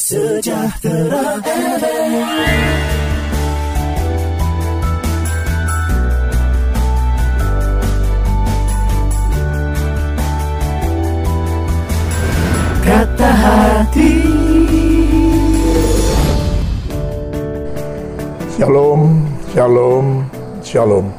Sejahtera FM. Kata hati Shalom, shalom, shalom.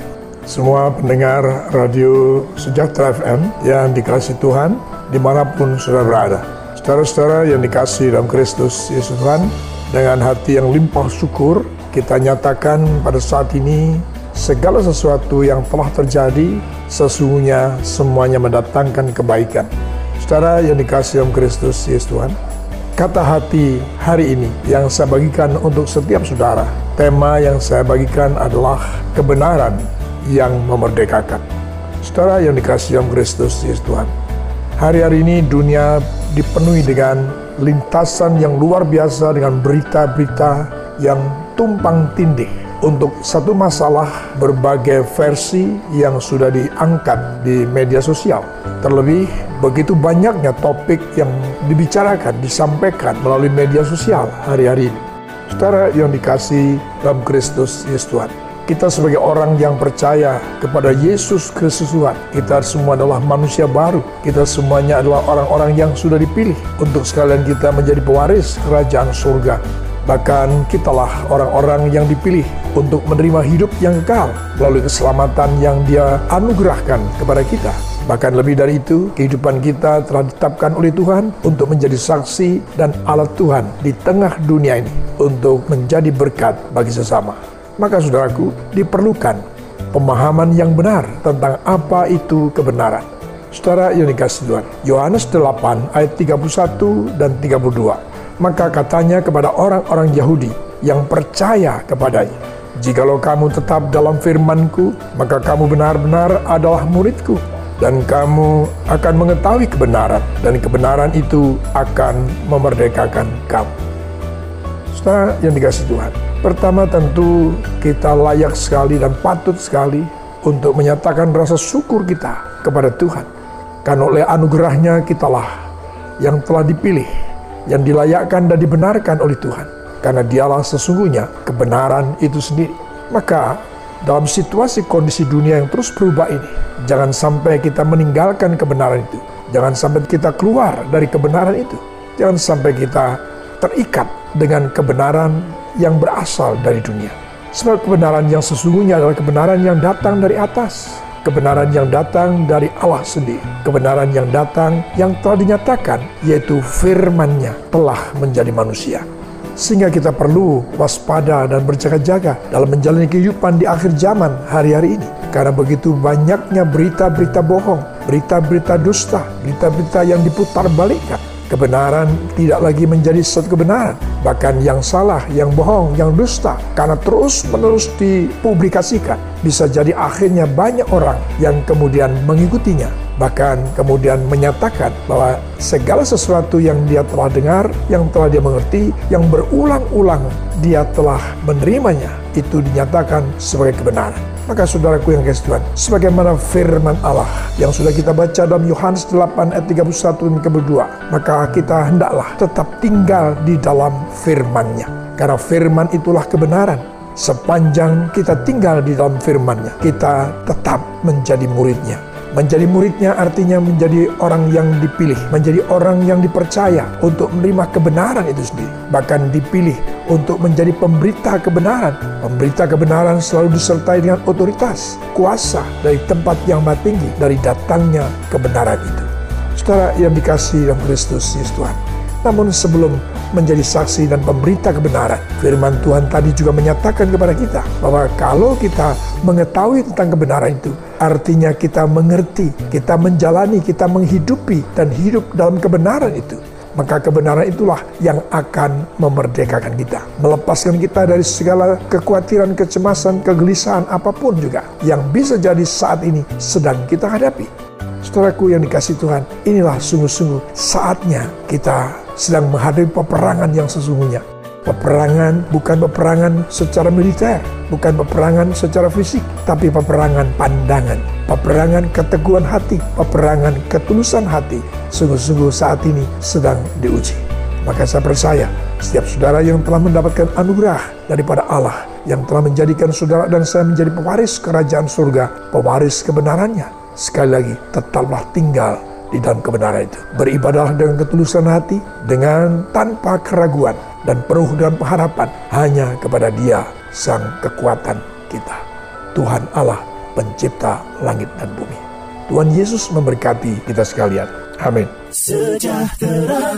Semua pendengar radio Sejahtera FM yang dikasih Tuhan di mana pun saudara berada. Saudara-saudara yang dikasih dalam Kristus Yesus Tuhan, dengan hati yang limpah syukur, kita nyatakan pada saat ini segala sesuatu yang telah terjadi sesungguhnya semuanya mendatangkan kebaikan. Saudara yang dikasih dalam Kristus Yesus Tuhan, kata hati hari ini yang saya bagikan untuk setiap saudara. Tema yang saya bagikan adalah kebenaran yang memerdekakan. Saudara yang dikasih dalam Kristus Yesus Tuhan. Hari-hari ini dunia dipenuhi dengan lintasan yang luar biasa dengan berita-berita yang tumpang tindih untuk satu masalah berbagai versi yang sudah diangkat di media sosial. Terlebih begitu banyaknya topik yang dibicarakan, disampaikan melalui media sosial hari-hari ini. Saudara yang dikasih dalam Kristus Yesus Tuhan. Kita sebagai orang yang percaya kepada Yesus Kristus Tuhan, kita semua adalah manusia baru. Kita semuanya adalah orang-orang yang sudah dipilih untuk sekalian kita menjadi pewaris kerajaan surga. Bahkan kitalah orang-orang yang dipilih untuk menerima hidup yang kekal melalui keselamatan yang dia anugerahkan kepada kita. Bahkan lebih dari itu, kehidupan kita telah ditetapkan oleh Tuhan untuk menjadi saksi dan alat Tuhan di tengah dunia ini untuk menjadi berkat bagi sesama. Maka saudaraku, diperlukan pemahaman yang benar tentang apa itu kebenaran. Saudara yang dikasih Tuhan, Yohanes 8 ayat 31 dan 32 maka katanya kepada orang-orang Yahudi yang percaya kepadanya, Jikalau kamu tetap dalam firmanku, maka kamu benar-benar adalah muridku, dan kamu akan mengetahui kebenaran, dan kebenaran itu akan memerdekakan kamu. Saudara yang dikasih Tuhan, pertama tentu kita layak sekali dan patut sekali untuk menyatakan rasa syukur kita kepada Tuhan. Karena oleh anugerahnya kitalah yang telah dipilih yang dilayakkan dan dibenarkan oleh Tuhan. Karena dialah sesungguhnya kebenaran itu sendiri. Maka dalam situasi kondisi dunia yang terus berubah ini, jangan sampai kita meninggalkan kebenaran itu. Jangan sampai kita keluar dari kebenaran itu. Jangan sampai kita terikat dengan kebenaran yang berasal dari dunia. Sebab kebenaran yang sesungguhnya adalah kebenaran yang datang dari atas kebenaran yang datang dari Allah sendiri. Kebenaran yang datang yang telah dinyatakan, yaitu firman-Nya telah menjadi manusia. Sehingga kita perlu waspada dan berjaga-jaga dalam menjalani kehidupan di akhir zaman hari-hari ini. Karena begitu banyaknya berita-berita bohong, berita-berita dusta, berita-berita yang diputar balikkan kebenaran tidak lagi menjadi satu kebenaran. Bahkan yang salah, yang bohong, yang dusta, karena terus-menerus dipublikasikan, bisa jadi akhirnya banyak orang yang kemudian mengikutinya. Bahkan kemudian menyatakan bahwa segala sesuatu yang dia telah dengar, yang telah dia mengerti, yang berulang-ulang dia telah menerimanya, itu dinyatakan sebagai kebenaran. Maka saudaraku yang kasih Tuhan, sebagaimana firman Allah yang sudah kita baca dalam Yohanes 8 ayat 31 dan kedua, maka kita hendaklah tetap tinggal di dalam firman-Nya. Karena firman itulah kebenaran. Sepanjang kita tinggal di dalam firman-Nya, kita tetap menjadi muridnya. Menjadi muridnya artinya menjadi orang yang dipilih, menjadi orang yang dipercaya untuk menerima kebenaran itu sendiri. Bahkan dipilih untuk menjadi pemberita kebenaran. Pemberita kebenaran selalu disertai dengan otoritas, kuasa dari tempat yang maha tinggi, dari datangnya kebenaran itu. Saudara yang dikasih dalam Kristus Yesus Tuhan. Namun sebelum menjadi saksi dan pemberita kebenaran. Firman Tuhan tadi juga menyatakan kepada kita bahwa kalau kita mengetahui tentang kebenaran itu, Artinya kita mengerti, kita menjalani, kita menghidupi dan hidup dalam kebenaran itu. Maka kebenaran itulah yang akan memerdekakan kita. Melepaskan kita dari segala kekhawatiran, kecemasan, kegelisahan apa pun juga. Yang bisa jadi saat ini sedang kita hadapi. Saudaraku yang dikasih Tuhan, inilah sungguh-sungguh saatnya kita sedang menghadapi peperangan yang sesungguhnya Peperangan bukan peperangan secara militer, bukan peperangan secara fisik, tapi peperangan pandangan, peperangan keteguhan hati, peperangan ketulusan hati. Sungguh-sungguh saat ini sedang diuji. Maka saya percaya Setiap saudara yang telah mendapatkan anugerah daripada Allah, yang telah menjadikan saudara dan saya menjadi pewaris kerajaan surga, pewaris kebenarannya. Sekali lagi, tetaplah tinggal di dalam kebenaran itu. Beribadah dengan ketulusan hati, dengan tanpa keraguan, dan penuh dengan pengharapan hanya kepada dia, sang kekuatan kita. Tuhan Allah, pencipta langit dan bumi. Tuhan Yesus memberkati kita sekalian. Amin. Sejahtera.